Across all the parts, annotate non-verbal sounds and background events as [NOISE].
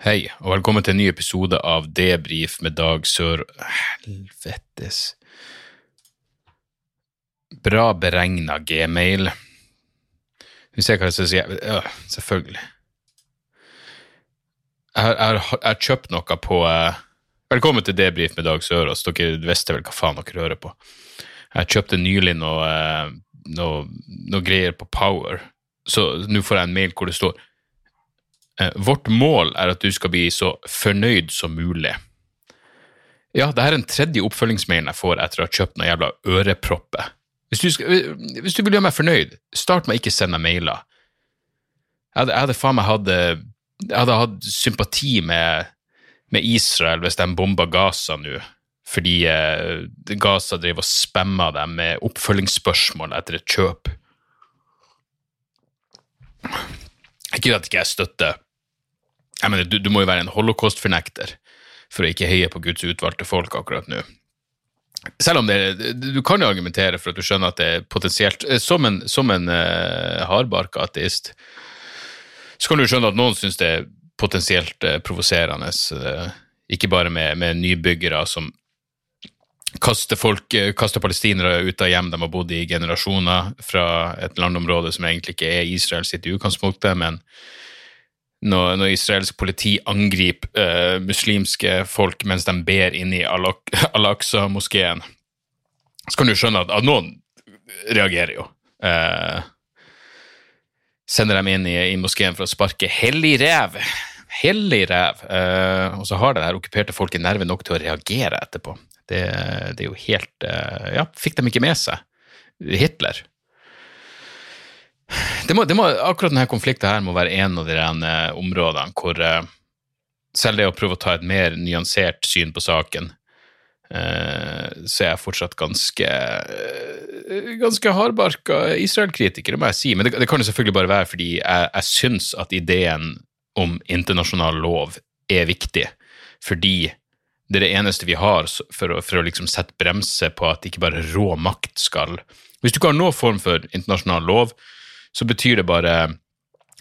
Hei, og velkommen til en ny episode av Debrif med Dag Sør... Helvetes Bra beregna gmail. Vi ser hva skal si. Ja, selvfølgelig. Jeg har, kjøpt noe på eh, Velkommen til Debrif med Dag Sørås. Dere visste vel hva faen dere hører på. Jeg kjøpte nylig noe, eh, noe, noe greier på Power, så nå får jeg en mail hvor det står Vårt mål er at du skal bli så fornøyd som mulig. Ja, det her er den tredje oppfølgingsmailen jeg får etter å ha kjøpt noen jævla ørepropper. Hvis du, skal, hvis du vil gjøre meg fornøyd, start med å ikke sende meg mailer. Jeg hadde, jeg hadde faen meg hatt Jeg hadde hatt sympati med, med Israel hvis de bomba Gaza nå, fordi eh, Gaza drev og spamma dem med oppfølgingsspørsmål etter et kjøp. Ikke at ikke jeg støtter jeg mener, du, du må jo være en holocaust-fornekter for å ikke heie på Guds utvalgte folk akkurat nå. Selv om det, Du kan jo argumentere for at du skjønner at det er potensielt eh, Som en, som en uh, hardbarka ateist, så kan du skjønne at noen syns det er potensielt uh, provoserende. Uh, ikke bare med, med nybyggere som kaster folk, kaster palestinere ut av hjem de har bodd i generasjoner, fra et landområde som egentlig ikke er Israel sitt i utgangspunktet, men når, når israelsk politi angriper uh, muslimske folk mens de ber inne i Al- [LAUGHS] Al-Aqsa-moskeen, så kan du skjønne at, at noen reagerer jo. Uh, sender dem inn i, i moskeen for å sparke hellig rev. Hellig rev. Uh, og så har det her okkuperte folket nerve nok til å reagere etterpå. Det, det er jo helt Ja, fikk de ikke med seg Hitler? Det må, det må, akkurat denne konflikten her må være en av de rene områdene hvor uh, selv det å prøve å ta et mer nyansert syn på saken, uh, så er jeg fortsatt ganske uh, ganske hardbarka Israel-kritiker, må jeg si. Men det, det kan jo selvfølgelig bare være fordi jeg, jeg syns at ideen om internasjonal lov er viktig. Fordi det er det eneste vi har for å, for å liksom sette bremse på at ikke bare rå makt skal Hvis du ikke har noen form for internasjonal lov, så betyr det bare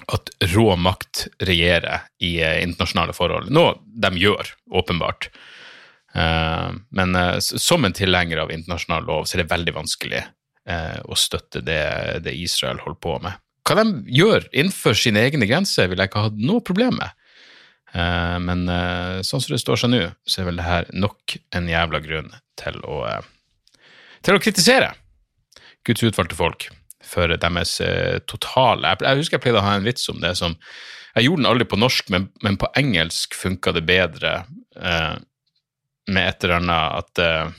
at rå makt regjerer i eh, internasjonale forhold. Noe de gjør, åpenbart. Eh, men eh, som en tilhenger av internasjonal lov, så er det veldig vanskelig å støtte det, det Israel holder på med. Hva de gjør innenfor sine egne grenser, vil jeg ikke ha noe problem med. Men sånn som det står seg nå, så er vel det her nok en jævla grunn til å, til å kritisere Guds utvalgte folk for deres eh, totale jeg, jeg husker jeg pleide å ha en vits om det som Jeg gjorde den aldri på norsk, men, men på engelsk funka det bedre eh, med et eller annet at eh,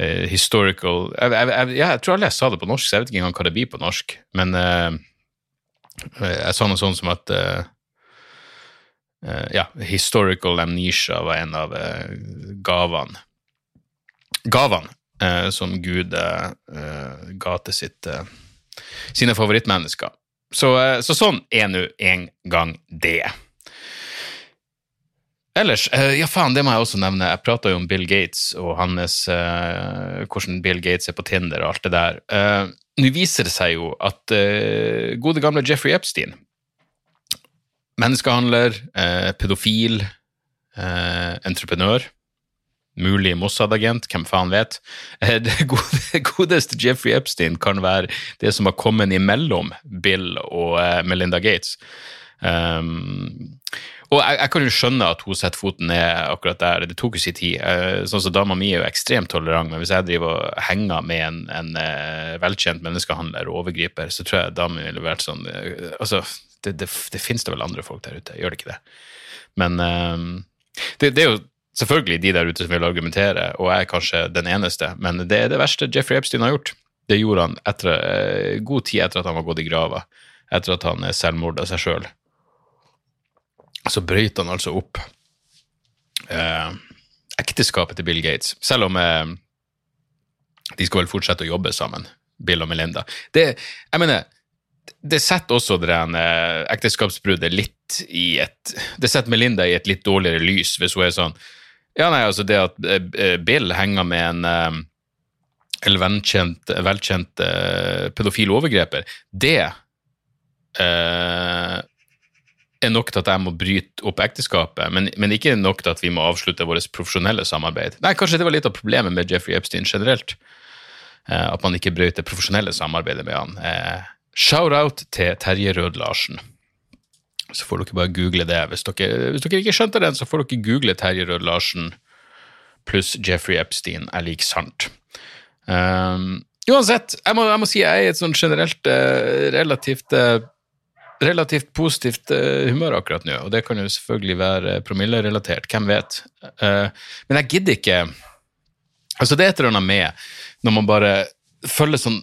eh, Historical jeg, jeg, jeg, tror aldri jeg sa det på norsk, så jeg vet ikke engang hva det blir på norsk. Men eh, jeg sa noe sånn som at eh, eh, Ja, historical amnesia var en av uh, gavene. Gavene eh, som Gud eh, eh, ga til sitt, eh, sine favorittmennesker. Så, eh, så sånn er nå en gang det. Ellers, eh, ja faen, det må jeg også nevne. Jeg prata jo om Bill Gates og hans uh, Hvordan Bill Gates er på Tinder og alt det der. Uh, Nå viser det seg jo at uh, gode gamle Jeffrey Epstein Menneskehandler, eh, pedofil, eh, entreprenør mulig Mossad-agent, hvem faen vet. [LAUGHS] Eh, Det gode, [LAUGHS] godeste Jeffrey Epstein kan være det som har kommet imellom Bill og eh, Melinda Gates. Um, og jeg, jeg kan jo skjønne at hun setter foten ned akkurat der, det tok jo sin tid. Eh, sånn som Dama mi er jo ekstremt tolerant, men hvis jeg driver og henger med en, en velkjent menneskehandler og overgriper, så tror jeg dama mi ville vært sånn Altså, det, det, det finnes det vel andre folk der ute, gjør det ikke det? Men um, det, det er jo selvfølgelig de der ute som vil argumentere, og jeg er kanskje den eneste, men det er det verste Jeffrey Epstein har gjort. Det gjorde han etter, eh, god tid etter at han var gått i grava, etter at han selvmorda seg sjøl. så brøyt han altså opp eh, ekteskapet til Bill Gates, selv om eh, de skal vel fortsette å jobbe sammen, Bill og Melinda. Det, jeg mener, det setter også det eh, ekteskapsbruddet litt i et Det setter Melinda i et litt dårligere lys, hvis hun er sånn Ja, nei, altså det at eh, Bill henger med en eh, eller velkjent, velkjent uh, pedofil overgreper, det uh, er nok til at jeg må bryte opp ekteskapet, men, men, ikke nok til at vi må avslutte vårt profesjonelle samarbeid. Nei, Kanskje det var litt av problemet med Jeffrey Epstein generelt, uh, at man ikke brøt det profesjonelle samarbeidet med han. Shout-out til Terje Rød-Larsen. Så får dere bare google det. Hvis dere, hvis dere ikke skjønte den, så får dere google Terje Rød-Larsen pluss Jeffrey Epstein er lik sant. Um, uansett, jeg må, jeg må, si jeg er i et sånn generelt uh, relativt uh, relativt positivt uh, humør akkurat nå, og det kan jo selvfølgelig være promillerelatert, hvem vet. men jeg gidder ikke Altså, det er et eller annet med når man bare følger sånn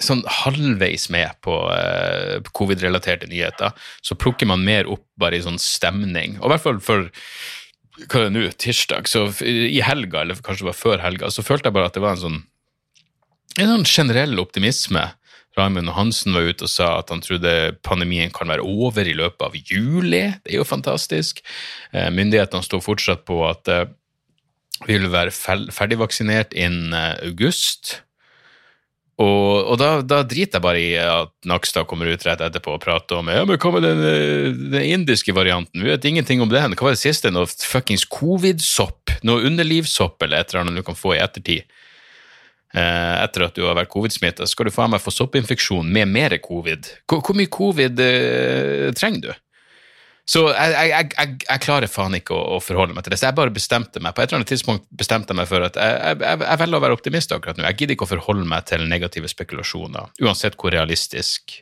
sånn halvveis med på, uh, covid-relaterte nyheter, så plukker man mer opp bare i sånn stemning. Og i hvert fall for hva er det nå, tirsdag, så i helga, eller kanskje det var før helga, så følte jeg bare at det var en sånn en sånn generell optimisme. Raymond Hansen var ute og sa at han trodde pandemien kan være over i løpet av juli. Det er jo fantastisk. Eh, myndighetene står fortsatt på at eh, vi vil være ferdigvaksinert innen august. Og, og da, da, driter jeg bare i at Nakstad kommer ut rett etterpå og prater om ja, men hva med den, den indiske varianten, vi vet ingenting om den. Hva var det siste? Noe fuckings covid-sopp? Noe underlivssopp eller et eller annet du kan få i ettertid? Eh, etter at du har vært covid-smitta, skal du faen meg få soppinfeksjon med mer covid. Hvor, hvor mye covid eh, trenger du? Så jeg, jeg, jeg, jeg, klarer faen ikke å, å, forholde meg til det. Så jeg bare bestemte meg på et eller annet tidspunkt bestemte jeg meg for at jeg, velger å være optimist akkurat nå. Jeg gidder ikke å forholde meg til negative spekulasjoner, uansett hvor realistisk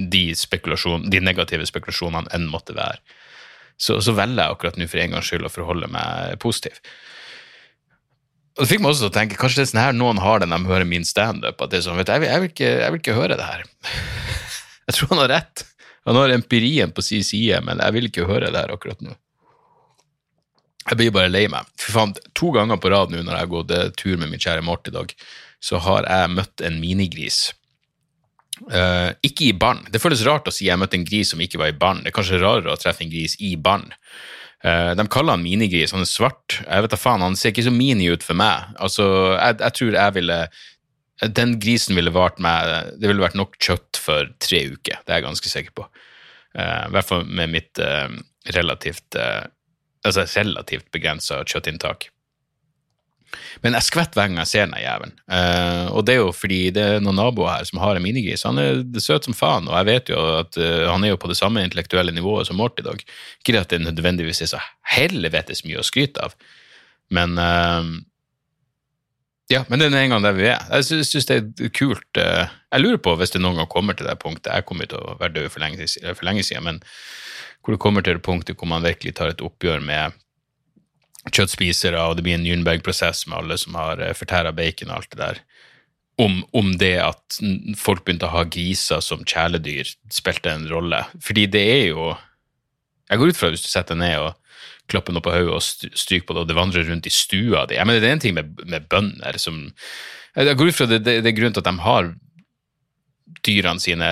de, de negative spekulasjonene enn måtte være. Så, så velger jeg akkurat nå for en gangs skyld å forholde meg positiv. Og Det fikk meg også til å tenke kanskje det er sånn her noen har det når de hører min standup. at det er sånn, vet du, jeg, jeg vil ikke høre det her. [LAUGHS] Jeg tror han har rett. Han har empirien på sin side, men jeg vil ikke høre det her akkurat nå. Jeg blir bare lei meg. For faen, To ganger på rad nå når jeg har gått eh, tur med min kjære Mort i dag, så har jeg møtt en minigris. Uh, ikke i barn. Det føles rart å si jeg møtte en gris som ikke var i barn. Det er kanskje rarere å treffe en gris i barn. Uh, de kaller han minigris, han er svart. Jeg vet da faen, Han ser ikke så mini ut for meg. Altså, jeg, jeg tror jeg ville Den grisen ville vart med Det ville vært nok kjøtt for tre uker, det er jeg ganske sikker på. Uh, hvert fall med mitt uh, relativt Altså relativt begrensa kjøttinntak. Men jeg skvetter hver gang jeg ser den jævelen. Uh, og det er jo fordi det er noen naboer her som har en minigris. Han er søt som faen, og jeg vet jo at uh, han er jo på det samme intellektuelle nivået som Mort i dag. Ikke at det nødvendigvis er så helvetes mye å skryte av, men uh, ja, men det er en gang der vi er. Jeg syns det er kult. Jeg lurer på, hvis det noen gang kommer til det punktet Jeg kommer til å være død for lenge, for lenge siden, men hvor det kommer til det punktet hvor man virkelig tar et oppgjør med kjøttspisere, og det blir en Nürnberg-prosess med alle som har eh, fortæra bacon og alt det der. Om, om, det at folk begynte å ha griser som kjæledyr, spilte en rolle. Fordi det er jo Jeg går ut fra hvis du setter deg ned og klapper noe på hodet og stryke på det, og det vandrer rundt i stua di. Jeg mener, det er en ting med, med bønder som Jeg går ut fra det, det, det er grunnen til at de har dyrene sine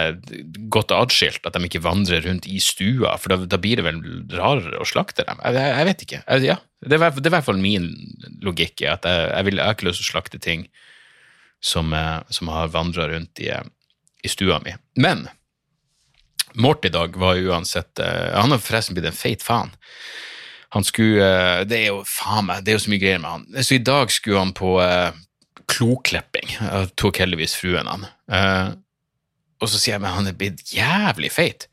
godt atskilt, at de ikke vandrer rundt i stua, for da, da blir det vel rarere å slakte dem? Jeg, jeg vet ikke. Jeg, ja, det, er, det er i hvert fall min logikk, at jeg, jeg, vil, ikke til å slakte ting som, eh, som har vandra rundt i, i, stua mi. Men Mort i dag var uansett uh, Han har forresten blitt en feit faen. Han skulle uh, Det er jo faen meg, det er jo så mye greier med han. Så i dag skulle han på eh, kloklipping. Tok heldigvis fruen han. Eh, og så sier jeg men han er blitt jævlig feit.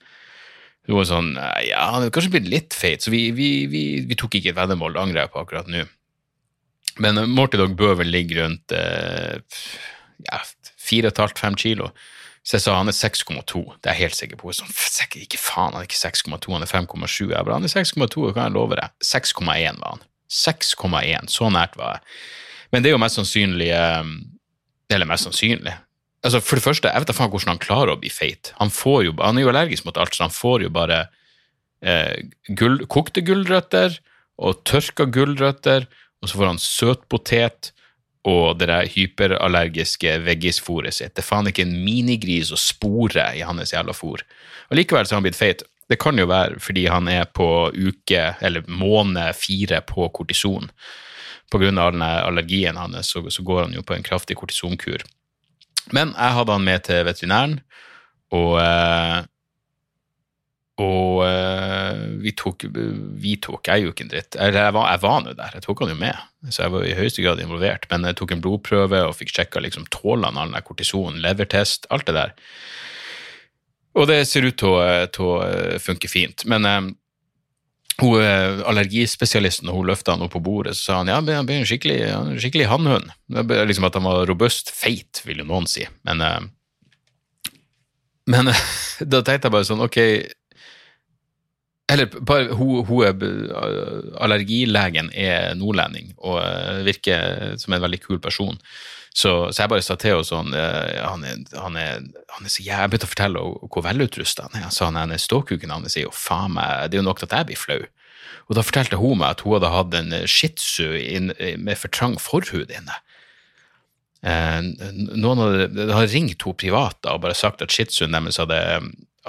Hun var sånn, ja, Han er kanskje blitt litt feit, så vi, vi, vi, vi tok ikke et veddemål, det angrer jeg på akkurat nå. Men uh, Morty Dog bør vel ligge rundt eh, ja, 4,5-5 kilo. Så jeg sa han er 6,2. Det er jeg helt sikker på. Sånn, ikke faen, han er ikke 6,2, han er 5,7. Jeg bare, han er 6,2, kan jeg love deg. 6,1 var han. 6,1, så nært var jeg. Men det er jo mest sannsynlig um, Eller mest sannsynlig altså For det første, jeg vet da faen hvordan han klarer å bli feit. Han, jo, han er jo allergisk mot alt, så han får jo bare eh, gull, kokte gulrøtter og tørka gulrøtter, og så får han søtpotet og det der hyperallergiske veggisfôret sitt. Det er faen ikke en minigris og spore i hans jævla fôr. Og likevel har han blitt feit. Det kan jo være fordi han er på uke, eller måned fire på kortison. På grunn av allergien hans, så, så går han jo på en kraftig kortisonkur. Men jeg hadde han med til veterinæren, og eh, og uh, vi tok Vi tok, jeg gjorde ikke en dritt. Eller jeg var, jeg var nå der, jeg tok han jo med. Så jeg var i høyeste grad involvert. Men jeg tok en blodprøve og fikk sjekka liksom, tålene all den kortisonen, levertest, alt det der. Og det ser ut til å, øh, funke fint. Men uh, hun, allergispesialisten, hun løfta han opp på bordet, så sa han ja, han blir en skikkelig, en skikkelig hannhund. Liksom at han var robust, feit, vil jo noen si. Men, uh, men [LAUGHS] da tenkte jeg bare sånn, ok eller bare, hun, hun er, allergilegen er nordlending og uh, virker som en veldig kul person. Så, så jeg bare sa til henne sånn uh, han, er, han, er, han er så Jeg begynte å fortelle henne hvor velutrusta han er. Så han er ståkuken hans sier jo faen meg Det er jo nok at jeg blir flau. Og da fortalte hun meg at hun hadde hatt en shih tzu med for trang forhud inne. Noen hadde, hadde ringt henne privat da, og bare sagt at shih tzuen deres hadde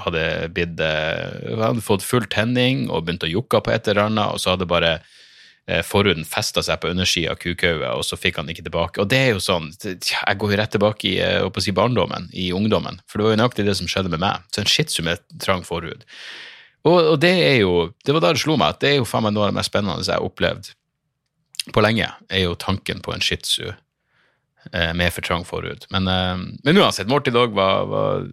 hadde, blitt, eh, hadde fått full tenning og begynt å jukke på et eller annet, og så hadde bare eh, forhuden festa seg på undersida av kukauet, og så fikk han ikke tilbake. Og det er jo sånn, Jeg går jo rett tilbake i eh, si barndommen, i ungdommen, for det var jo nøyaktig det som skjedde med meg. Så en shitsu med trang forhud. Og, og, det er jo, det var da det slo meg at det er jo faen meg noe av det mest spennende jeg har opplevd på lenge, er jo tanken på en shitsu med for trang forhud. Men, men uansett, Morty Dog var, var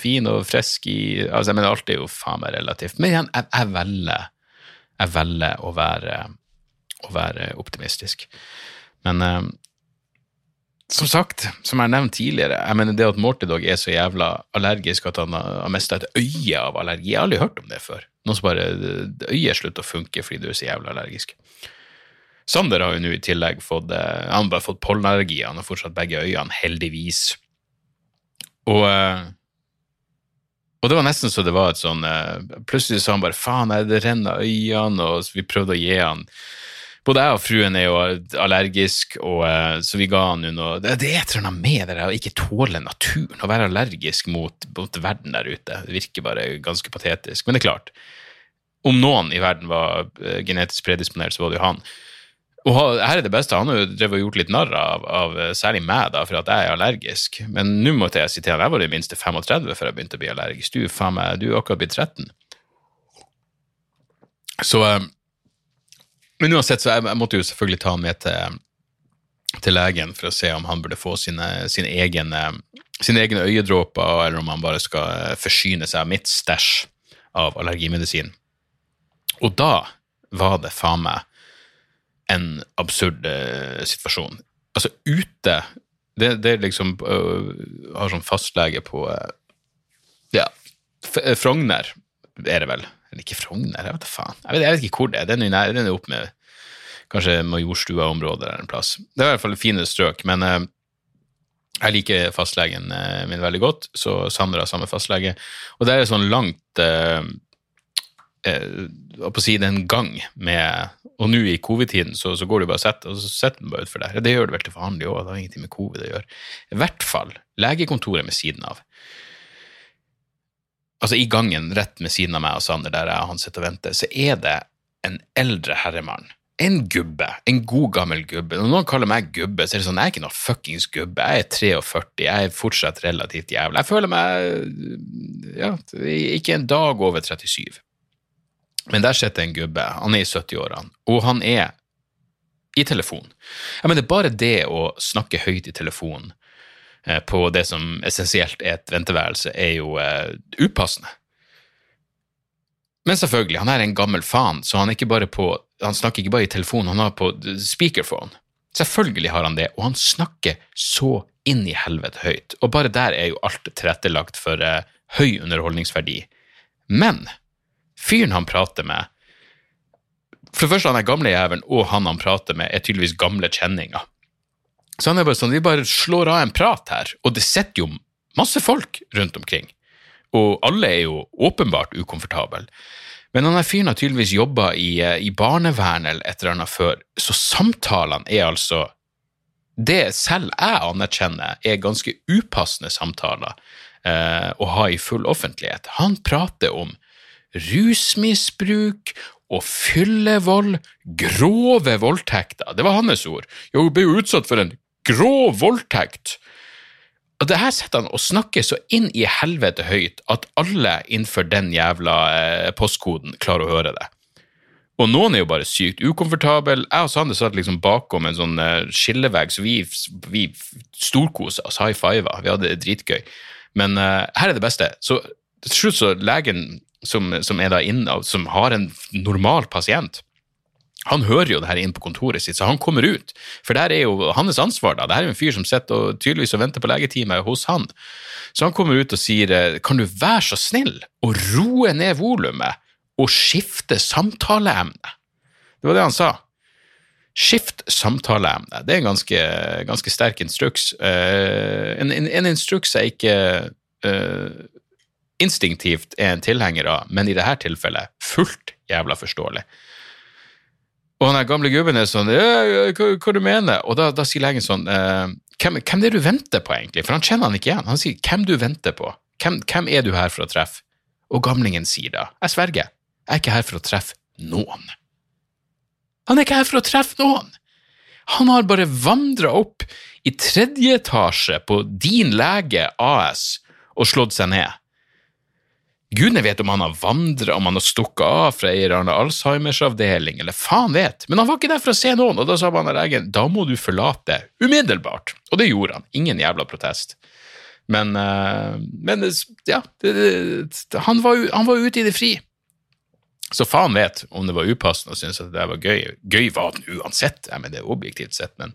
fin og frisk i altså, jeg mener, Alt er jo faen meg relativt. Men igjen, jeg, jeg, velger, jeg velger å være, å være optimistisk. Men eh, som sagt, som jeg har nevnt tidligere, jeg mener det at Mortidog er så jævla allergisk at han har mista et øye av allergi. Jeg har aldri hørt om det før. Noen som bare Øyet slutter å funke fordi du er så jævla allergisk. Sander har jo nå i tillegg fått eh, han har bare fått pollenallergi. Han har fortsatt begge øynene, heldigvis. Og uh, og det var nesten så det var et sånn eh, Plutselig sa han bare faen, det renner øynene, og vi prøvde å gi han både jeg og fruen er jo allergisk, og, uh, så vi ga han jo noe Det, er et eller annet med det å ikke tåle naturen, å være allergisk mot, mot, verden der ute. Det virker bare ganske patetisk. Men det er klart, om noen i verden var uh, genetisk predisponert, så var det jo han. Og her er det beste, han har jo gjort litt narr av, av, eh, særlig meg, da, for at jeg er allergisk. Men nå måtte jeg si til han, jeg var det minste 35 før jeg begynte å bli allergisk. Du, faen meg, du er akkurat blitt 13. Så eh, Men uansett, så jeg, jeg måtte jo selvfølgelig ta han med til, til legen for å se om han burde få sine, sine, egne, sine egne øyedråper, eller om han bare skal eh, forsyne seg av mitt stæsj av allergimedisin. Og da var det faen meg en absurd uh, situasjon. Altså, ute Det, det liksom uh, Har sånn fastlege på uh, Ja, Frogner er det vel. Eller ikke Frogner, jeg vet da faen. Jeg vet, jeg vet, ikke hvor det er. Den er, den er opp med kanskje Majorstua-området eller en plass. Det er i hvert fall fine strøk, men jeg liker fastlegen min veldig godt, så Sandra har samme fastlege. Og det er sånn langt eh, på si, det en gang med Og nå i covid-tiden så, så, går du bare og setter, og så du bare utfor der. Det gjør du vel til vanlig òg, det har ingenting med covid å gjøre. I hvert fall legekontoret med siden av. Altså i gangen rett med siden av meg og Sander, der jeg han sitter og venter, så er det en eldre herremann. En gubbe. En god, gammel gubbe. Når noen kaller meg gubbe, så er det sånn, jeg er ikke noe fuckings gubbe. Jeg er 43, jeg er fortsatt relativt jævlig. Jeg føler meg ja, ikke en dag over 37. Men der sitter en gubbe, han er i 70-årene, og han er i telefon. Jeg mener, bare det å snakke høyt i telefon eh, på det som essensielt er et venteværelse, er jo eh, upassende. Men selvfølgelig, han er en gammel faen, så han, på, han snakker ikke bare i telefon, han har på speakerphone. Selvfølgelig har han det, og han snakker så inn i helvete høyt. Og bare der er jo alt tilrettelagt for eh, høy underholdningsverdi. Men Fyren han prater med For det første, han er gamle jævelen, og han han prater med, er tydeligvis gamle kjenninger. Så han er bare sånn, vi bare slår av en prat her, og det sitter jo masse folk rundt omkring. Og alle er jo åpenbart ukomfortable. Men han her fyren har tydeligvis jobba i, eh, i barnevernet eller et eller annet før, så samtalene er altså Det selv jeg anerkjenner er ganske upassende samtaler eh, å ha i full offentlighet. Han prater om rusmisbruk og fyllevold, grove voldtekter. Det var hans ord. Jo, hun ble jo utsatt for en grov voldtekt. Og det her setter han og snakker så inn i helvete høyt at alle innenfor den jævla eh, postkoden klarer å høre det. Og noen er jo bare sykt ukomfortable. Jeg og Sander satt liksom bakom en sånn eh, skillevegg, så vi, vi storkosa oss, high fiva. Vi hadde det dritgøy. Men uh, her er det beste. Så til slutt så legen som, som er da inn, som har en normal pasient, han hører jo det her inn på kontoret sitt, så han kommer ut. For det er jo hans ansvar. da. Det er jo en fyr som sitter og tydeligvis og venter på legetime hos han. Så han kommer ut og sier eh, kan du være så snill å roe ned volumet og skifte samtaleemne? Det var det han sa. Skift samtaleemne. Det er en ganske, ganske sterk instruks. Uh, en, en, en, instruks jeg ikke uh, instinktivt er en tilhenger av, men i dette tilfellet fullt jævla forståelig. Og den gamle gubben er sånn hva, hva du mener Og da, da sier legen sånn eh, hvem, hvem er det du venter på, egentlig? For han kjenner han ikke igjen. Han sier hvem du venter på. Hvem, hvem er du her for å treffe? Og gamlingen sier da, jeg sverger, jeg er ikke her for å treffe noen. Han er ikke her for å treffe noen! Han har bare vandra opp i tredje etasje på Din Lege AS og slått seg ned. Gudene vet om han har vandra, om han har stukket av fra ei eller annen Alzheimers-avdeling, eller faen vet, men han var ikke der for å se noen, og da sa han legen da må du forlate umiddelbart, og det gjorde han, ingen jævla protest. Men, uh, men ja, det, det, han, var, han var ute i det fri. Så faen vet om det var upassende og syntes at det var gøy. Gøy var den uansett, ja, men det er objektivt sett, men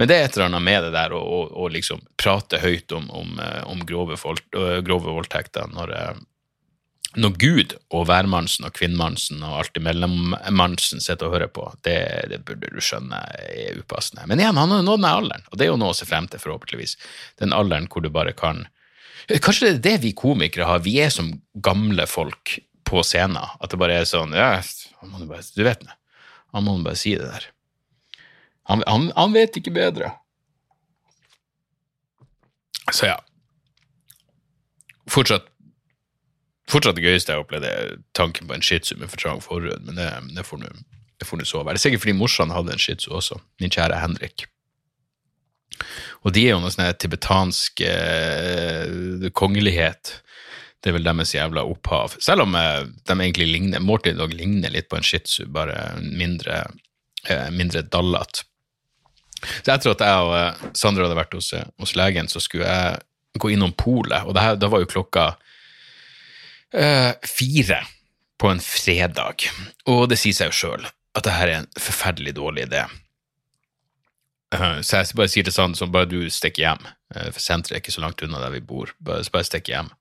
men det er et eller annet med det der å, liksom prate høyt om, om, eh, om grove, folk, grove, voldtekter når, eh, når Gud og værmannsen og kvinnmannsen og alt imellom-mannsen sitter og hører på, det, det, burde du skjønne er upassende. Men igjen, han har nådd den alderen, og det er jo noe å se frem til, forhåpentligvis. Den alderen hvor du bare kan Kanskje det er det vi komikere har, vi er som gamle folk på scenen. At det bare er sånn Ja, du vet det. Han må bare si det der. Han, han, han vet ikke bedre. Så ja. Fortsatt Fortsatt det gøyeste jeg opplevde, er tanken på en shitsu med for trang forhud, men det, det får nå så være. Det er sikkert fordi morsan hadde en shitsu også, min kjære Henrik. Og de er jo noe sånn tibetansk eh, kongelighet. Det er vel deres jævla opphav. Selv om eh, de egentlig ligner Morty Dog ligner litt på en shitsu, bare mindre, eh, mindre dallete. Så etter at jeg og Sander Sandra hadde vært hos, eh, hos legen, så skulle jeg gå innom polet, og her, da var jo klokka uh, fire på en fredag. Og det sier seg jo sjøl at det her er en forferdelig dårlig idé. Så jeg bare sier til Sander sånn, bare du stikker hjem, for senteret er ikke så langt unna der vi bor. Bare, bare stikk hjem.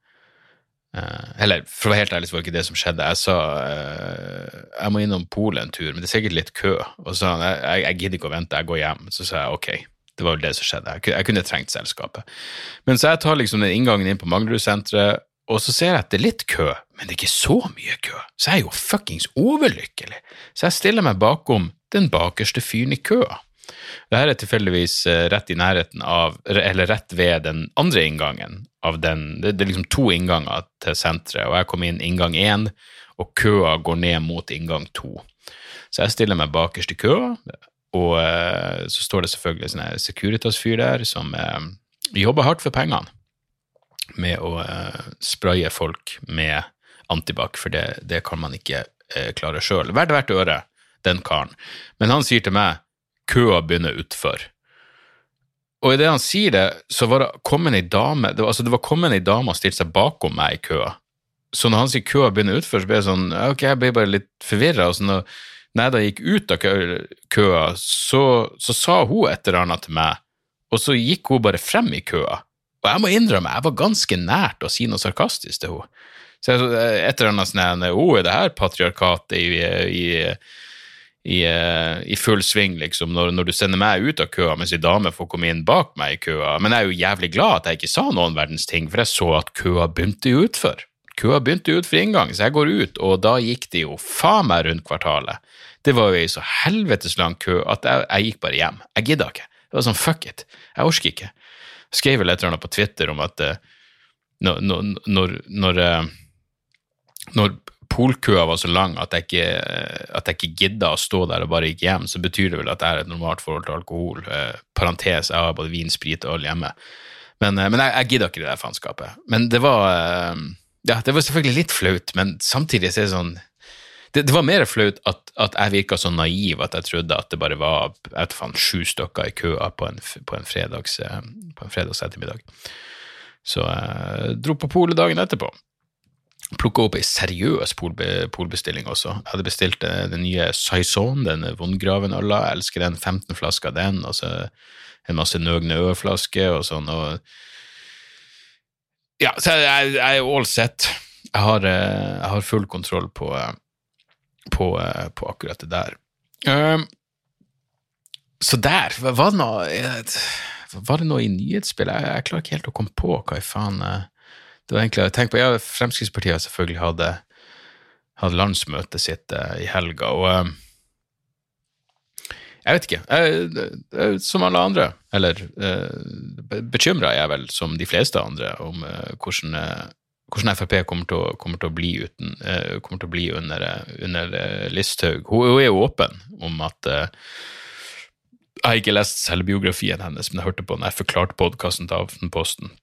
Uh, eller for å være helt ærlig så var det ikke det som skjedde. Jeg sa uh, jeg må innom polet en tur, men det er sikkert litt kø. Og så sa han jeg, jeg gidder ikke å vente, jeg går hjem. Så sa jeg ok, det var vel det som skjedde. Jeg, jeg kunne trengt selskapet. Men så jeg tar liksom den inngangen inn på Manglerudsenteret, og så ser jeg at det er litt kø, men det er ikke så mye kø. Så jeg er jo fuckings overlykkelig. Så jeg stiller meg bakom den bakerste fyren i køa. Dette er tilfeldigvis eh, rett i nærheten av, eller rett ved den andre inngangen den Det, det er liksom to innganger til senteret, og jeg kom inn inngang én, og køa går ned mot inngang to. Så jeg stiller meg bakerst i køa, og uh, så står det selvfølgelig en Securitas-fyr der som uh, jobber hardt for pengene med å spraye folk med antibac, for det, det, kan man ikke klare sjøl. Verdt hvert øre, den karen. Men han sier til meg køa begynner utfor. Og idet han sier det, så var det kommet ei dame det var, altså det var kommet ei dame og stilte seg bakom meg i køa. Så når han sier køa begynner utfor, så ble jeg sånn Ok, jeg ble bare litt forvirra. Og så når, jeg gikk ut av køa, så, så sa hun et eller annet til meg, og så gikk hun bare frem i køa. Og jeg må innrømme, jeg var ganske nært å si noe sarkastisk til henne. Så jeg, et eller annet sånn Å, er det her patriarkatet i, i i, eh, i full sving, liksom, når, når, du sender meg ut av køa mens ei dame får komme inn bak meg i køa. Men jeg er jo jævlig glad at jeg ikke sa noen verdens ting, for jeg så at køa begynte utfor. Køa begynte ut for inngang, så jeg går ut, og da gikk det jo faen meg rundt kvartalet. Det var jo ei så helvetes lang kø at jeg, jeg gikk bare hjem. Jeg gidda ikke. Det var sånn fuck it, jeg orker ikke. Jeg skrev vel et eller annet på Twitter om at uh, når, når, når, når polkøa var så lang at jeg, ikke, at jeg ikke gidda å stå der og bare gikk hjem, så betyr det vel at jeg har et normalt forhold til alkohol. Eh, parentes, jeg har både vin, sprit og øl hjemme. Men, eh, men jeg, jeg gidda ikke det der faenskapet. Men det var eh, ja, det var selvfølgelig litt flaut, men samtidig så er det sånn det, det var mer flaut at, at jeg virka så naiv at jeg trodde at det bare var jeg faen, sju stykker i køa på en, på en, fredags, eh, på en fredags ettermiddag. Så jeg dro på polet dagen etterpå plukka opp ei seriøs polbe, polbestilling også. Jeg hadde bestilt eh, den nye Saison, den vondgraven-øla. Jeg elsker den. 15 flasker av den, og så en masse Nøgne Ø-flasker og sånn. og ja, så jeg, jeg er all set. Jeg har, eh, jeg har, full kontroll på, eh, på, på akkurat det der. Um, så der var det noe Var det noe i nyhetsspillet? Jeg, jeg, klarer ikke helt å komme på hva i faen det var egentlig, tenke på, ja, Fremskrittspartiet har selvfølgelig hadde, hadde landsmøtet sitt uh, i helga, og uh, jeg vet ikke. Jeg, som alle andre, eller uh, bekymra er jeg vel, som de fleste andre, om hvordan, hvordan, Frp kommer til å, kommer til å bli, uten, kommer til å bli under, under Listhaug. Hun, hun, er jo åpen om at Jeg har ikke lest selvbiografien hennes, men jeg hørte på den jeg forklarte podkasten til Aftenposten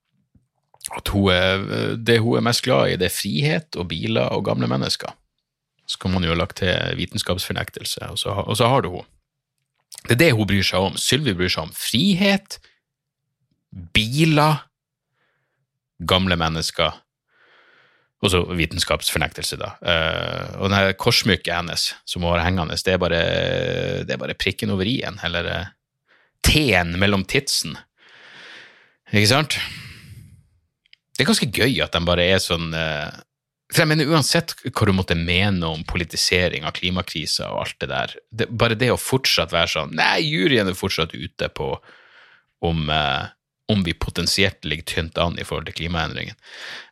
at hun er, det hun er mest glad i, det er frihet og biler og gamle mennesker. Så kan man jo ha lagt til vitenskapsfornektelse, og så, og så har du hun. Det er det hun bryr seg om. Sylvi bryr seg om frihet, biler, gamle mennesker, og så vitenskapsfornektelse, da. Uh, og den korsmykket hennes som hun har hengende, det er bare, det er bare prikken over i-en, eller uh, T-en mellom tidsen. Ikke sant? Det er ganske gøy at de bare er sånn eh, For jeg mener, uansett hva du måtte mene om politisering av klimakrisa og alt det der, det, bare det å fortsatt være sånn Nei, juryen er fortsatt ute på om, eh, om vi potensielt ligger tynt an i forhold til klimaendringen.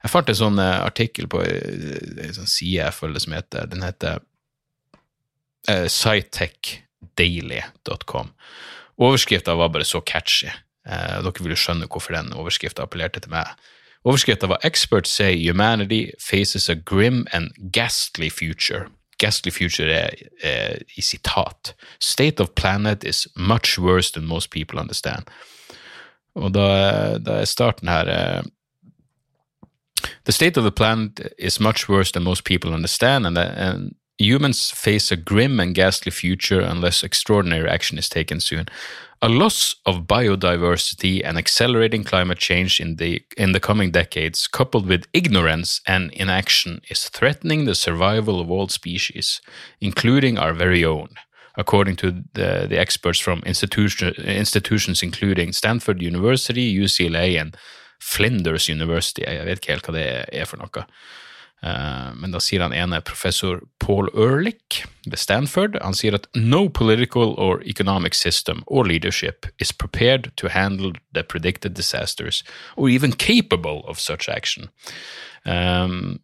Jeg fant en sånn eh, artikkel på en sånn side jeg følger som heter Den heter uh, scitechdaily.com. Overskrifta var bare så catchy. Uh, dere vil jo skjønne hvorfor den overskrifta appellerte til meg. Overskriften var 'Experts say humanity faces a grim and ghastly future'. Ghastly future er, er i sitat. 'State of planet is much worse than most people understand'. Og da, da er starten her eh, The state of the planet is much worse than most people understand, and, and humans face a grim and ghastly future unless extraordinary action is taken soon. A loss of biodiversity and accelerating climate change in the, in the coming decades, coupled with ignorance and inaction, is threatening the survival of all species, including our very own, according to the, the experts from institution, institutions including Stanford University, UCLA, and Flinders University. Vet ikke helt hva det er for. Eh, men da sier han ene professor Paul Ehrlich ved Stanford han sier at no political or economic system or leadership is prepared to handle the predicted disasters or even capable of such action. Um,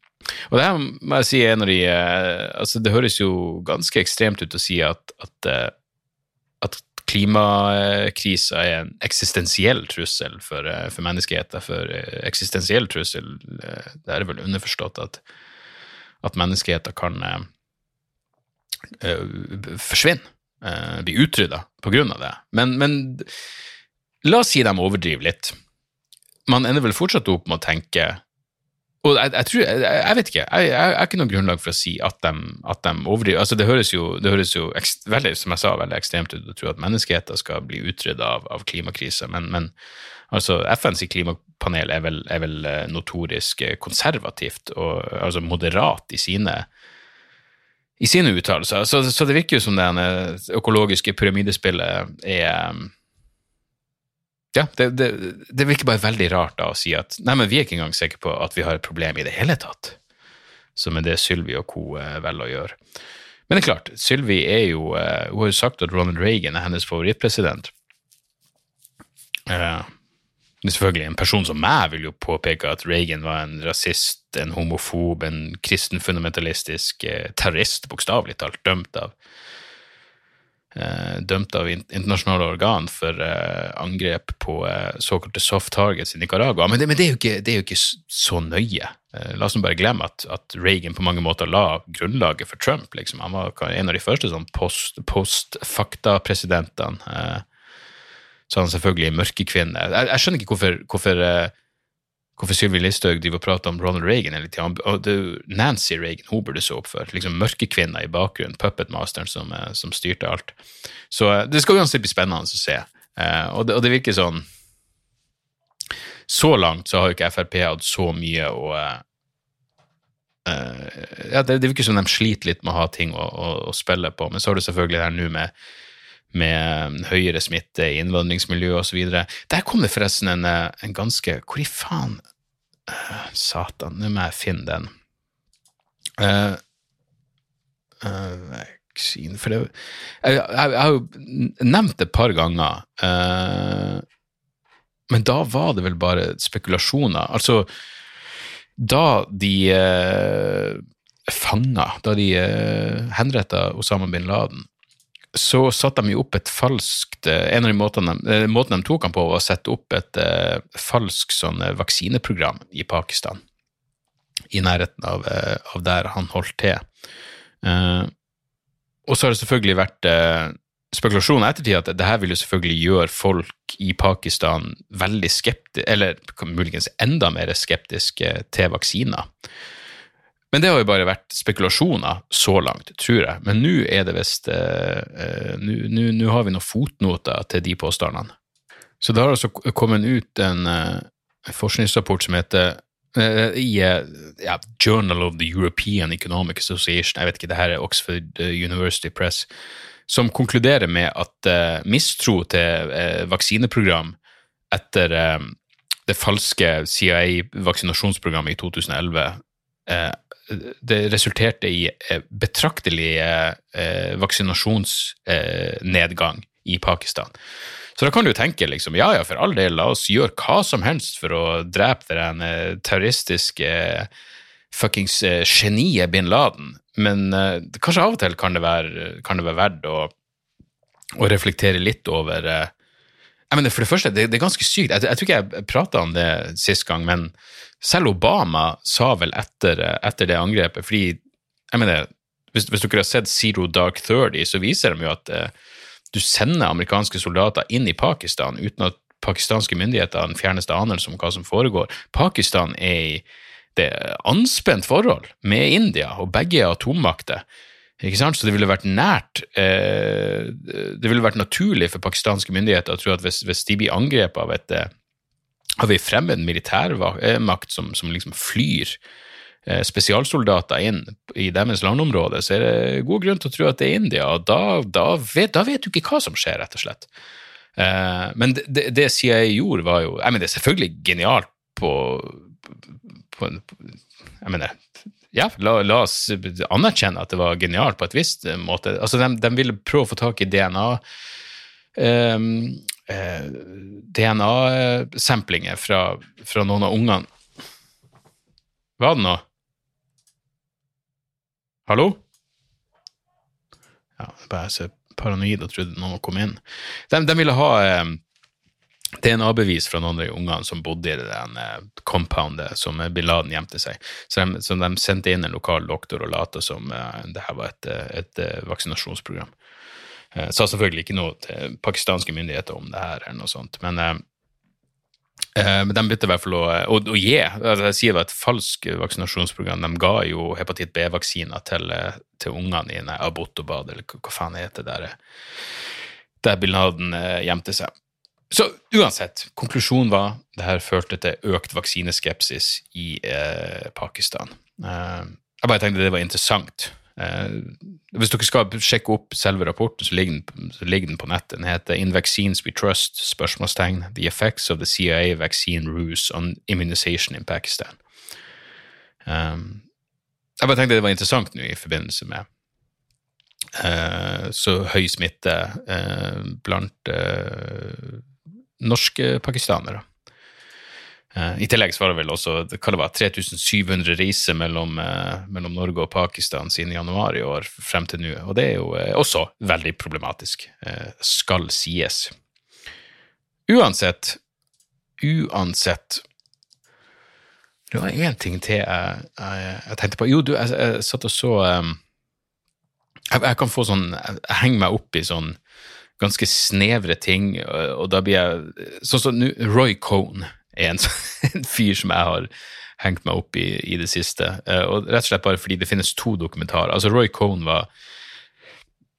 og det her må jeg si er en av de uh, altså Det høres jo ganske ekstremt ut å si at, at klimakrisa er en eksistensiell trussel for, eh, for menneskeheten. For eh, eksistensiell trussel, eh, det er vel underforstått at, at menneskeheten kan uh, forsvinne, uh, bli utrydda på grunn av det. Men, men la oss si de overdriver litt. Man ender vel fortsatt opp med å tenke og jeg, jeg, tror, jeg, jeg, vet ikke, jeg, har ikke noe grunnlag for å si at de, at de overdriver. Altså, det høres jo, det høres jo ekst, veldig, som jeg sa, veldig ekstremt ut å tro at menneskeheten skal bli utrydda av, av klimakrisa, men, men altså, FNs klimapanel er vel, er vel eh, notorisk konservativt og altså moderat i sine i sine uttalelser. Så, så, det virker jo som det økologiske pyramidespillet er ja, det, det, det, virker bare veldig rart da å si at nei, men vi er ikke engang sikre på at vi har et problem i det hele tatt. Som er det Sylvi og co. velger å gjøre. Men det er klart, Sylvi er jo eh, Hun har jo sagt at Ronald Reagan er hennes favorittpresident. Uh, selvfølgelig, en person som meg vil jo påpeke at Reagan var en rasist, en homofob, en kristen fundamentalistisk eh, terrorist, bokstavelig talt, dømt av eh, dømt av internasjonale organ for eh, angrep på eh, såkalte soft targets i Nicaragua. Men, det, men det, er ikke, det er jo ikke så nøye. Eh, la oss nå bare glemme at, at Reagan på mange måter la grunnlaget for Trump. Liksom. Han var en av de første sånn post- post-fakta-presidentene. eh, så han selvfølgelig mørkekvinne. Jeg, jeg skjønner ikke hvorfor, hvorfor, eh, hvorfor Sylvi Listhaug driver og prater om Ronald Reagan hele tida. Nancy Reagan hun burde så opp for. Liksom mørkekvinna i bakgrunnen, puppetmasteren som, eh, som styrte alt. Så eh, det skal uansett bli spennende å se. Eh, og, det, og det virker sånn Så langt så har jo ikke Frp hatt så mye å ja, det, det virker som de sliter litt med å ha ting å, å, å spille på, men så har du selvfølgelig det her nå med med høyere smitte i innvandringsmiljø osv. Der kom det forresten en, eh, en ganske Hvor i faen Eh, Satan, nå må jeg finne den. Uh, uh, vaksine For det jeg, jeg, jeg har jo nevnt det et par ganger, uh, men da var det vel bare spekulasjoner. Altså, da de uh, fanga, da de uh, henretta Osama bin Laden, så satte de jo opp et falskt eh, En av de måtene de, eh, måten de tok han på, var å sette opp et eh, falskt sånn vaksineprogram i Pakistan. I nærheten av, eh, av der han holdt til. Eh, og så har det selvfølgelig vært eh, spekulasjon i ettertid at det her vil jo selvfølgelig gjøre folk i Pakistan veldig skeptiske, eller muligens enda mer skeptiske til vaksiner. Men det har jo bare vært spekulasjoner så langt, tror jeg. Men nå er det visst eh, eh, Nå har vi noen fotnoter til de påstandene. Så det har altså kommet ut en eh, forskningsrapport som heter eh, i eh, ja, Journal of the European Economic Association, jeg vet ikke, det her er Oxford eh, University Press, som konkluderer med at mistro til vaksineprogram etter det falske CIA-vaksinasjonsprogrammet i 2011 eh, det resulterte i eh, betraktelig eh, eh, vaksinasjonsnedgang i Pakistan. Så da kan du jo tenke liksom, ja ja, for all del, la oss gjøre hva som helst for å drepe eh, terroristiske eh, fuckings eh, geniet bin Laden, men eh, kanskje av og til kan det være, kan det være verdt å, å reflektere litt over eh, jeg mener, For det første, det, det er ganske sykt. Jeg, jeg tror ikke jeg prata om det sist gang, men selv Obama sa vel etter, etter det angrepet fordi jeg mener, hvis, hvis dere har sett Zero Dark Thirty, så viser de jo at eh, du sender amerikanske soldater inn i Pakistan uten at pakistanske myndigheter har den fjerneste anelse om hva som foregår. Pakistan er i det anspent forhold med India, og begge er atommakter. Ikke sant? Så det ville vært nært eh, Det ville vært naturlig for pakistanske myndigheter å tro at hvis, hvis de blir angrepet av et eh, av en fremmed militærmakt som, som liksom flyr eh, spesialsoldater inn i deres landområde, så er det god grunn til å tro at det er India, og da, da, vet, da vet du ikke hva som skjer, rett og slett. Eh, men det, det, CIA gjorde, var jo jeg mener, Det er selvfølgelig genialt på, på, Jeg mener ja, la, la oss anerkjenne at det var genialt på et visst måte. Altså, de, de ville prøve å få tak i DNA eh, DNA-samplinger fra, fra noen av ungene. Var det noe? Hallo? Ja, bare så paranoid og trodde noen kom inn. De, de ville ha eh, DNA-bevis fra noen av de ungene som bodde i det der, eh, compoundet som bin Laden gjemte seg. Så de, så de sendte inn en lokal doktor og lot som eh, det her var et, eh, et, eh, vaksinasjonsprogram. Eh, sa selvfølgelig ikke noe til pakistanske myndigheter om det her, eller noe sånt, men eh, Eh, Men de begynte i hvert fall å, å, å gi altså Jeg sier det var et falsk vaksinasjonsprogram. De ga jo hepatitt B-vaksiner til, til ungene i Abotobad, eller hva faen det heter der, der bin gjemte seg. Så uansett, konklusjonen var det her førte til økt vaksineskepsis i eh, Pakistan. Eh, jeg bare tenkte det var interessant. Eh, hvis dere skal sjekke opp selve rapporten, så ligger den, så ligger den på nettet. Den heter In Vaccines We Trust? spørsmålstegn, The Effects of the CIA Vaccine Ruse on Immunization in Pakistan. Um, jeg bare tenkte det var interessant nå i forbindelse med uh, så høy smitte uh, blant uh, norske pakistanere. Eh, I tillegg så var det vel også hva det var, 3700 reiser mellom, eh, mellom Norge og Pakistan siden januar i år frem til nå, og det er jo eh, også veldig problematisk, skal sies. Uansett, uansett Det var én ting til jeg, jeg, jeg tenkte på. Jo, du, jeg, jeg satt og så jeg, kan få sånn Jeg henger meg opp i sånn ganske snevre ting, og, og da blir jeg Sånn som nå, Roy Cohn en, [LAUGHS] en fyr som jeg har hengt meg opp i i det siste. Eh, og rett og slett bare fordi det finnes to dokumentarer. Altså, Roy Cohn var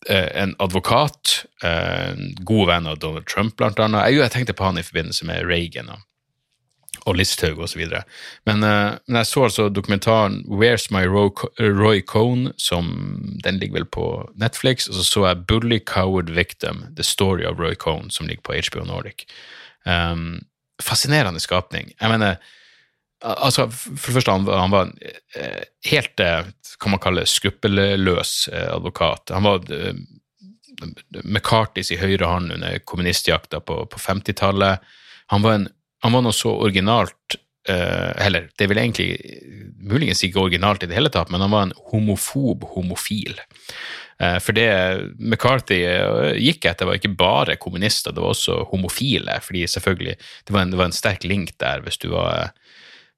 eh, en advokat, eh, en god venn av Donald Trump, blant annet. Jeg, jeg tenkte på han i forbindelse med Reagan og, og Listhaug osv. Men, uh, men jeg så altså dokumentaren Where's My Roy Cohn, som den ligger vel på Netflix, og så så jeg Bully Coward Victim, The Story of Roy Cohn, som ligger på HBO Nordic. Um, fascinerende skapning. Jeg mener, altså, for det første, han, var- han var en eh, helt, eh, kan man kalle skruppelløs eh, advokat. Han var McCartys i høyre hånd under kommunistjakta på, på 50-tallet. Han han var noe så originalt eh, Eller, det vil egentlig muligens ikke originalt i det hele tatt, men han var en homofob homofil. Eh, For det McCarthy eh, gikk etter, var ikke bare kommunister, det var også homofile. fordi selvfølgelig, Det var en, det var en sterk link der. Hvis du var,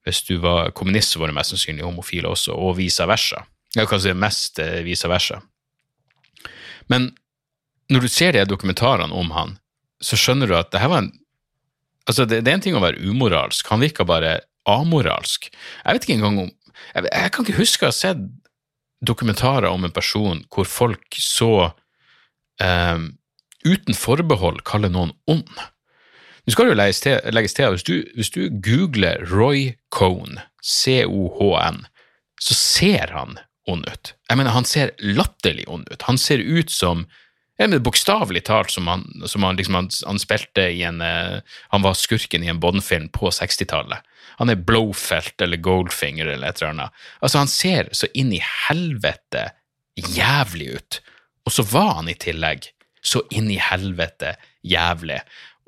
hvis du var kommunist, så var du mest sannsynlig homofil også, og vice versa. Jeg kan si mest eh, vice versa. Men når du ser de dokumentarene om han, så skjønner du at det her var en Altså, det, det er en ting å være umoralsk, han virka bare amoralsk. Jeg vet ikke engang om Jeg, jeg kan ikke huske å ha sett dokumentarer om en person hvor folk så eh, uten forbehold kaller noen ond. Nå skal det jo legges til, legges til hvis du, hvis du googler Roy Cohn, C-O-H-N, så ser han ond ut. Jeg mener, han ser latterlig ond ut. Han ser ut som ja, men Bokstavelig talt som han, som han, liksom, han, han spilte i en eh, Han var skurken i en Bond-film på 60-tallet. Han er Blowfelt eller Goldfinger eller et eller annet. Altså, han ser så inn i helvete jævlig ut. Og så var han i tillegg så inn i helvete jævlig.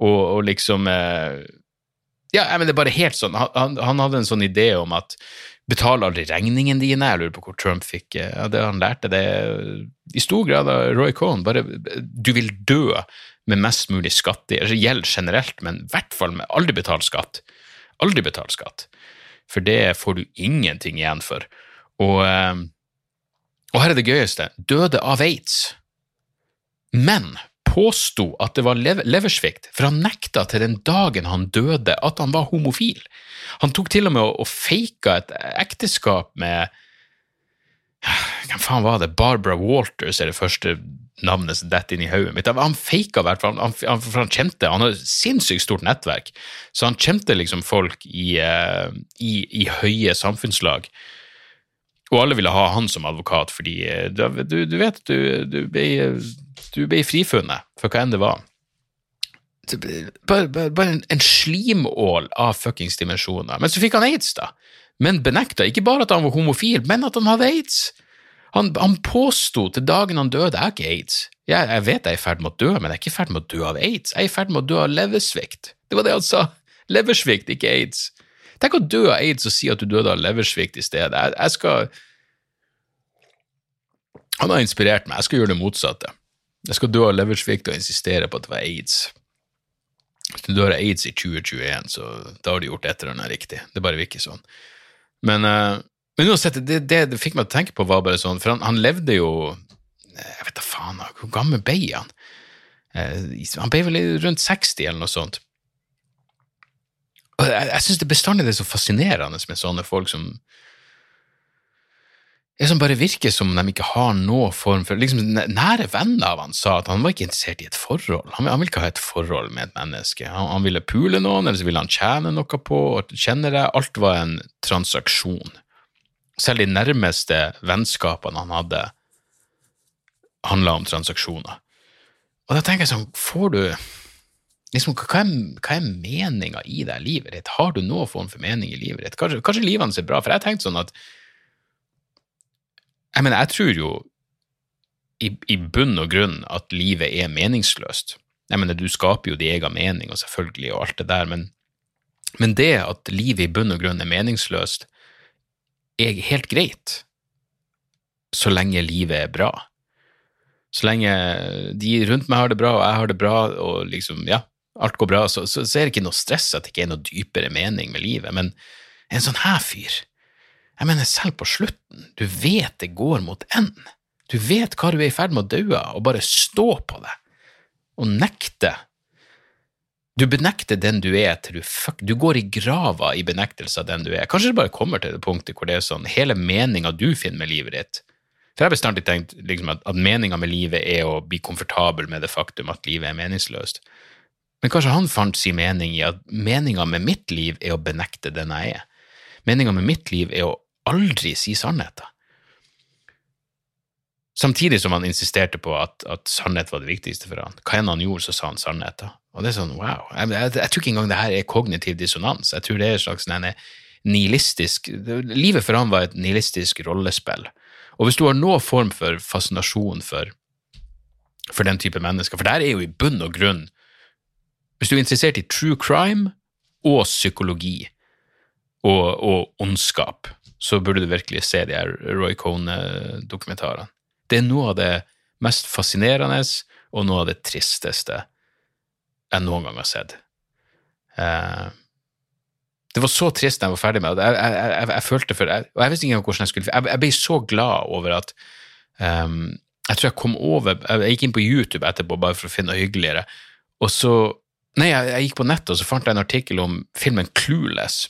Og, og liksom eh, Ja, men det er bare helt sånn. Han, han, hadde en sånn idé om at betal aldri regningene dine. Jeg lurer på hvor Trump fikk eh, ja, det han lærte. det i stor grad av Roy Cohn. Bare, du vil dø med mest mulig skatt. Det gjelder generelt, men i hvert fall med aldri betal skatt. Aldri betal skatt. For det får du ingenting igjen for. Og, eh, og her er det gøyeste. Døde av aids. Men påsto at det var leversvikt, for han nekta til den dagen han døde at han var homofil. Han tok til og med og, faka et ekteskap med Hvem faen var det? Barbara Walters er det første navnet som detter inn i hodet mitt. Han faka hvert fall, han, han, for han kjente Han et sinnssykt stort nettverk, så han kjente liksom folk i, eh, i, i høye samfunnslag. Og alle ville ha han som advokat, fordi eh, du, du, vet du, du ble, du ble frifunnet for hva enn det var. Bare, bare, bare en, slimål av fuckings dimensjoner. Men så fikk han aids, da. Men benekta ikke bare at han var homofil, men at han hadde aids. Han, han påsto til dagen han døde, jeg har ikke aids. Jeg, jeg vet jeg er i ferd med å dø, men jeg er ikke i ferd med å dø av aids. Jeg er i ferd med å dø av leversvikt. Det var det han sa. Leversvikt, ikke aids. Tenk å dø av aids og si at du døde av leversvikt i stedet. Jeg, jeg skal Han har inspirert meg. Jeg skal gjøre det motsatte. Jeg skal dø av leversvikt og insistere på at det var aids. Hvis du dør av aids i 2021, så da har du gjort et eller annet riktig. Det bare virker sånn. Men, eh, men uansett, det, det det fikk meg til å tenke på, var bare sånn, for han, han levde jo Jeg vet da faen, hvor gammel ble han? Eh, Han ble vel rundt 60 eller noe sånt. Og jeg, jeg syns det bestandig er så fascinerende med sånne folk som det som bare virker som de ikke har noe form for liksom, Nære venner av han sa at han var ikke interessert i et forhold. Han, han ville ikke ha et forhold med et menneske. Han, han ville pule noen, eller så ville han tjene noe på og kjenne det. Alt var en transaksjon. Selv de nærmeste vennskapene han hadde, handla om transaksjoner. Og da tenker jeg sånn, får du liksom, Hva er, hva er meninga i det livet ditt? Har du noen form for mening i livet ditt? Kanskje, kanskje livet hans er bra, for jeg tenkte sånn at jeg mener, jeg tror jo i, i bunn og grunn at livet er meningsløst. Jeg mener, du skaper jo din egen mening, og selvfølgelig, og alt det der, men, men det at livet i bunn og grunn er meningsløst, er helt greit, så lenge livet er bra. Så lenge de rundt meg har det bra, og jeg har det bra, og liksom, ja, alt går bra, så, så, så er det ikke noe stress at det ikke er noe dypere mening med livet. Men en sånn her fyr, jeg mener, selv på slutten, du vet det går mot enden. Du vet hva du er i ferd med å dø av, og bare stå på det, og nekte. Du benekter den du er til du fuck Du går i grava i benektelse av den du er. Kanskje det bare kommer til det punktet hvor det er sånn hele meninga du finner med livet ditt, for jeg har bestandig tenkt liksom, at, at meninga med livet er å bli komfortabel med det faktum at livet er meningsløst. Men kanskje han fant sin mening i at meninga med mitt liv er å benekte den jeg er. Meninga med mitt liv er å aldri si sannheten. Samtidig som han insisterte på at, at sannhet var det viktigste for han. Hva enn han gjorde, så sa han sannheten. Og det er sånn, wow. Jeg, jeg, jeg, tror ikke engang det her er kognitiv dissonans. Jeg tror det er en slags nihilistisk Livet for han var et nihilistisk rollespill og hvis du har noen form for fascinasjon for, for den type mennesker, for det er jo i bunn og grunn Hvis du er interessert i true crime og psykologi og, og ondskap, så burde du virkelig se de her Roy Cone-dokumentarene. Det er noe av det mest fascinerende og noe av det tristeste jeg noen gang har sett. Uh, det var så trist da jeg var ferdig med det. Jeg, jeg, jeg, jeg, følte for, og jeg visste ikke hvordan jeg skulle Jeg, ble så glad over at um, Jeg tror jeg kom over Jeg gikk inn på YouTube etterpå bare for å finne noe hyggeligere, og så Nei, jeg, gikk på nettet og så fant jeg en artikkel om filmen Clueless.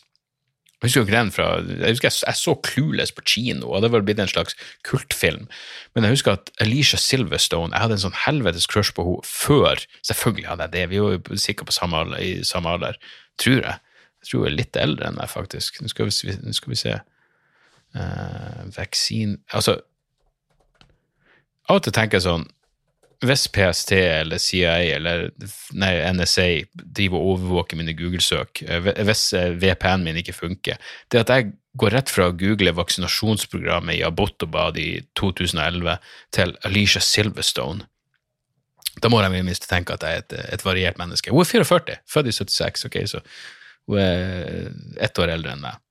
Jeg husker ikke den fra, jeg husker jeg, jeg så Clueless på kino, og det var blitt en slags kultfilm. Men jeg husker at Alicia Silverstone Jeg hadde en sånn helvetes crush på henne før. Selvfølgelig hadde jeg det, vi var jo sikkert på samme alder, i samme alder, tror jeg. Jeg tror hun er litt eldre enn deg, faktisk. Nå skal vi, nå skal vi se. Uh, vaksin Altså, av og til tenker jeg sånn Hvis PST eller CIA eller nei, NSA driver og overvåker mine Google-søk, eh, hvis eh, VPN-en min ikke funker Det at jeg går rett fra å google vaksinasjonsprogrammet i Abbottabad i 2011 til Alicia Silverstone da må jeg i minst tenke at jeg er et, et variert menneske. Hun er 44, født i 76, ok, så hun er ett år eldre enn meg.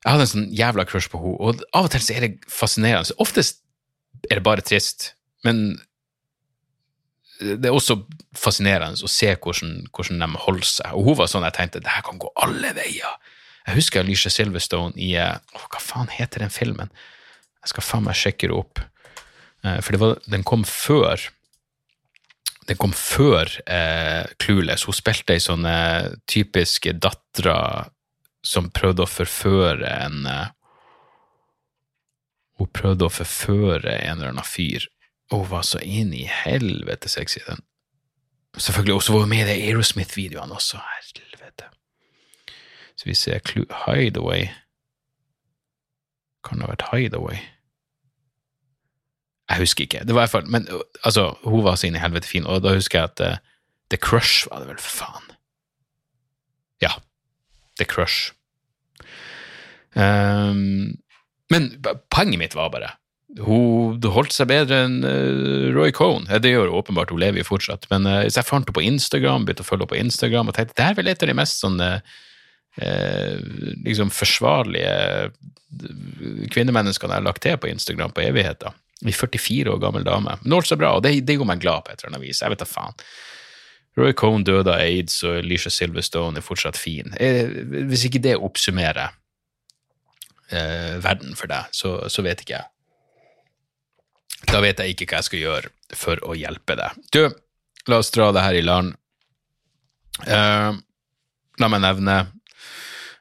Jeg hadde en sånn jævla crush på henne, og av og til så er det fascinerende. Oftest er det bare trist, men det er også fascinerende å se hvordan, hvordan de holder seg. Og hun var sånn jeg tenkte det her kan gå alle veier. Jeg husker Alicia Silverstone i å, Hva faen heter den filmen? Jeg skal faen meg sjekke det opp. Eh, for var, den kom før den kom før eh, Clueless. Hun spilte ei sånn eh, typisk dattera som prøvde å forføre en eh, Hun prøvde å forføre en eller annen fyr, og var så inn i helvete sexy, den. Selvfølgelig, Og så var hun med i de Aerosmith-videoene også. Helvete. Så vi ser Clue Hideaway. Kan det ha vært Hideaway? Jeg husker ikke. Det var i hvert fall, Men altså, hun var så inn i helvete fin, og da husker jeg at uh, The Crush var det vel, for faen. Ja. The Crush. Um, men poenget mitt var bare hun holdt seg bedre enn uh, Roy Cohn. Det gjør hun åpenbart, hun lever jo fortsatt. Men hvis så jeg fant henne på Instagram, begynte å følge henne på Instagram og tenkte det er vel et av de mest sånne eh, liksom forsvarlige kvinnemenneskene jeg har lagt til på Instagram på evigheter en 44 år gammel dame. Men holdt seg bra, og det, det gjorde meg glad på et eller annet vis. Jeg vet da faen. Roy Cohn døde av aids, og Alicia Silverstone er fortsatt fin. Eh, hvis ikke det oppsummerer eh, verden for deg, så, så, vet ikke jeg. Da vet jeg ikke hva jeg skal gjøre for å hjelpe deg. Du, la oss dra det her i land. Uh, la meg nevne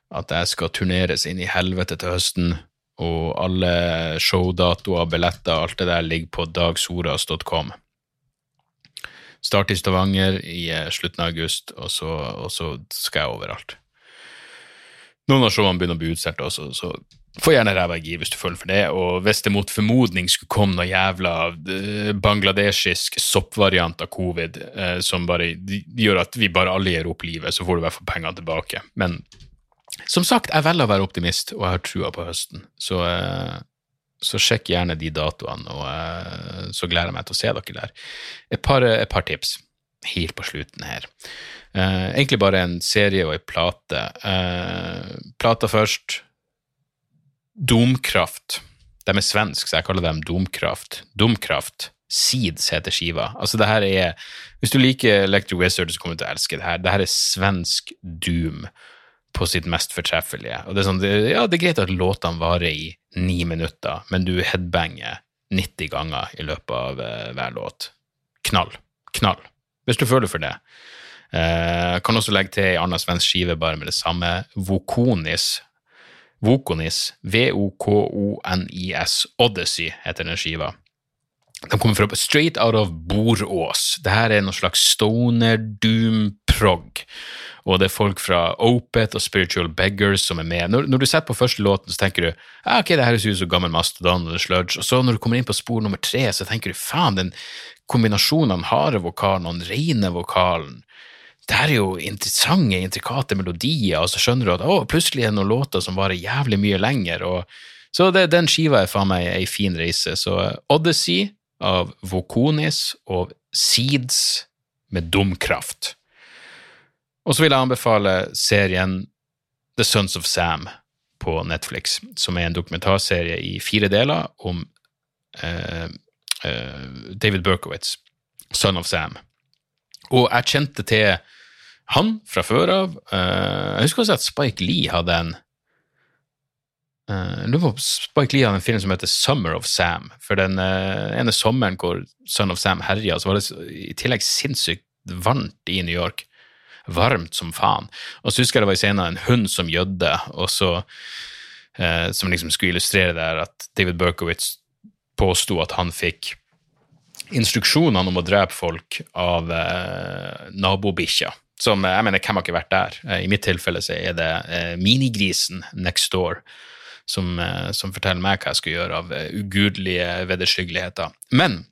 at jeg skal turneres inn i helvete til høsten og alle showdatoer, billetter, alt det der ligger på dagsoras.com. Start i Stavanger i eh, slutten av august, og så, og så skal jeg overalt. Noen av showene begynner å bli utsolgt også, så få gjerne ræva i hvis du føler for det. Og hvis det mot formodning skulle komme noe jævla uh, bangladeshisk soppvariant av covid eh, som bare gjør at vi bare alle gir opp livet, så får du i hvert fall pengene tilbake. Men som sagt, jeg velger å være optimist, og jeg har trua på høsten. Så eh, så sjekk gjerne de datoene, og eh, så gleder jeg meg til å se dere der. Et par, et par tips helt på slutten her. Eh, egentlig bare en serie og ei plate. Eh, plata først. Domkraft. De er svenske, så jeg kaller dem Domkraft. Domkraft. Seeds heter skiva. Altså, det her er Hvis du liker Electric Wizard, så kommer du til å elske det her. Det her er svensk doom på sitt mest fortreffelige. Og det er sånn, ja, det er greit at låtene varer i ni minutter, men du headbanger 90 ganger i løpet av uh, hver låt. Knall. Knall. Hvis du føler for det. Uh, kan også legge til ei anna svensk skive bare med det samme. Vokonis. Vokonis. V-o-k-o-n-i-s. Odyssey heter den skiva. De kommer fra straight out of Borås. Det her er noe slags stoner doom prog. Og det er folk fra Opet og Spiritual Beggars som er med. Når, når du setter på første låten, så tenker du ah, ok, det her høres ut som gammel Mastodon og Sludge. Og så når du kommer inn på spor nummer tre, så tenker du faen, den kombinasjonen av den harde vokalen og den rene vokalen det er jo interessante, intrikate melodier, og så skjønner du at å, plutselig er det noen låter som varer jævlig mye lenger. og så det, den skiva er faen meg ei fin reise. Så Odyssey av Vokonis og Seeds med Dumkraft. Og så vil jeg anbefale serien The Sons of Sam på Netflix, som er en dokumentarserie i fire deler om eh, eh, David Berkowitz, Son of Sam. Og jeg kjente til han fra før av. Uh, jeg husker også at Spike Lee hadde en Uh, på Spike Lee hadde en film som heter Summer of Sam. For den uh, ene sommeren hvor Son of Sam herja, så var det i tillegg sinnssykt varmt i New York. Varmt som faen. Og så husker jeg det var i scenen en hund som gjødde, og så uh, Som liksom skulle illustrere det her at David Berkowitz påsto at han fikk instruksjonene om å drepe folk av uh, nabobikkja. Som jeg mener, hvem har ikke vært der? I mitt tilfelle så er det minigrisen next door som, eh, som, forteller meg hva jeg skal gjøre av eh, ugudelige vederstyggeligheter. Men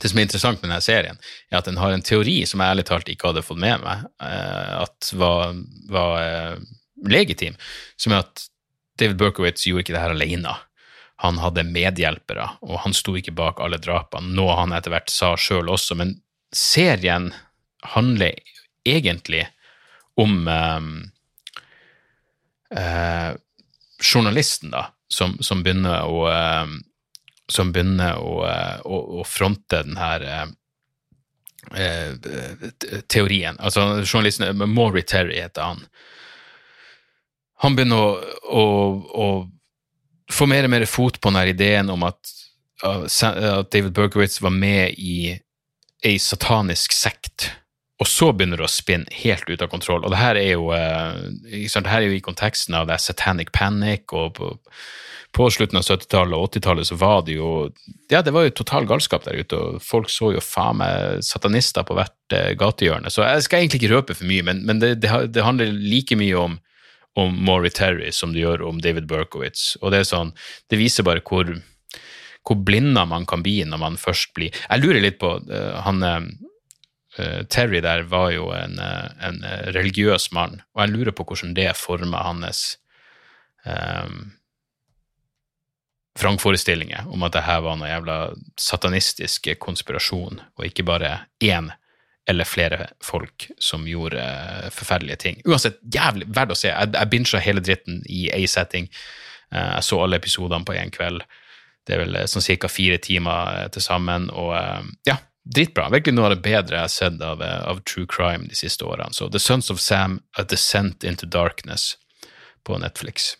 det som er interessant med denne serien, er at den har en teori som jeg ærlig talt ikke hadde fått med meg eh, at var, var legitim, som er at David Berkowitz gjorde ikke det her alene. Han hadde medhjelpere, og han sto ikke bak alle drapene, noe han etter hvert sa sjøl også. Men serien handler egentlig om eh, uh, journalisten da, som, som begynner å eh, som begynner å, eh, å, å fronte den her eh, eh, teorien. Altså, journalisten Maury Terry heter han. Han begynner å, å, få mer og mer fot på denne ideen om at, at David Berkowitz var med i ei satanisk sekt og så begynner det å spinne helt ut av kontroll. Og det her er jo, sant, det her er jo i konteksten av det Satanic Panic, og på, på slutten av 70-tallet og 80-tallet så var det jo ja, det var jo total galskap der ute, og folk så jo faen meg satanister på hvert eh, gatehjørne. Så jeg skal egentlig ikke røpe for mye, men, men det, det, det, handler like mye om, om Maury Terry som det gjør om David Berkowitz. Og det er sånn, det viser bare hvor, hvor blinda man kan bli når man først blir Jeg lurer litt på uh, han Terry der var jo en, uh, en uh, religiøs mann, og jeg lurer på hvordan det forma hans um, vrangforestillinger om at det her var noe jævla satanistisk konspirasjon, og ikke bare én eller flere folk som gjorde forferdelige ting. Uansett, jævlig verdt å se. Jeg, jeg bincha hele dritten i ei setting. Jeg så alle episodene på én kveld. Det er vel sånn ca. fire timer til sammen. Og ja, dritbra. Virkelig noe av det bedre jeg har sett av, av, true crime de siste årene. Så The Sons of Sam, A Descent into Darkness på Netflix.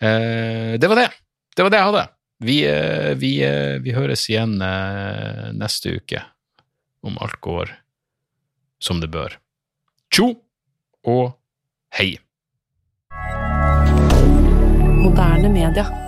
Eh, det var det. Det var det jeg hadde. Vi, eh, vi, eh, vi høres igjen eh, neste uke, om alt går som det bør. Tjo og hei. Moderne media.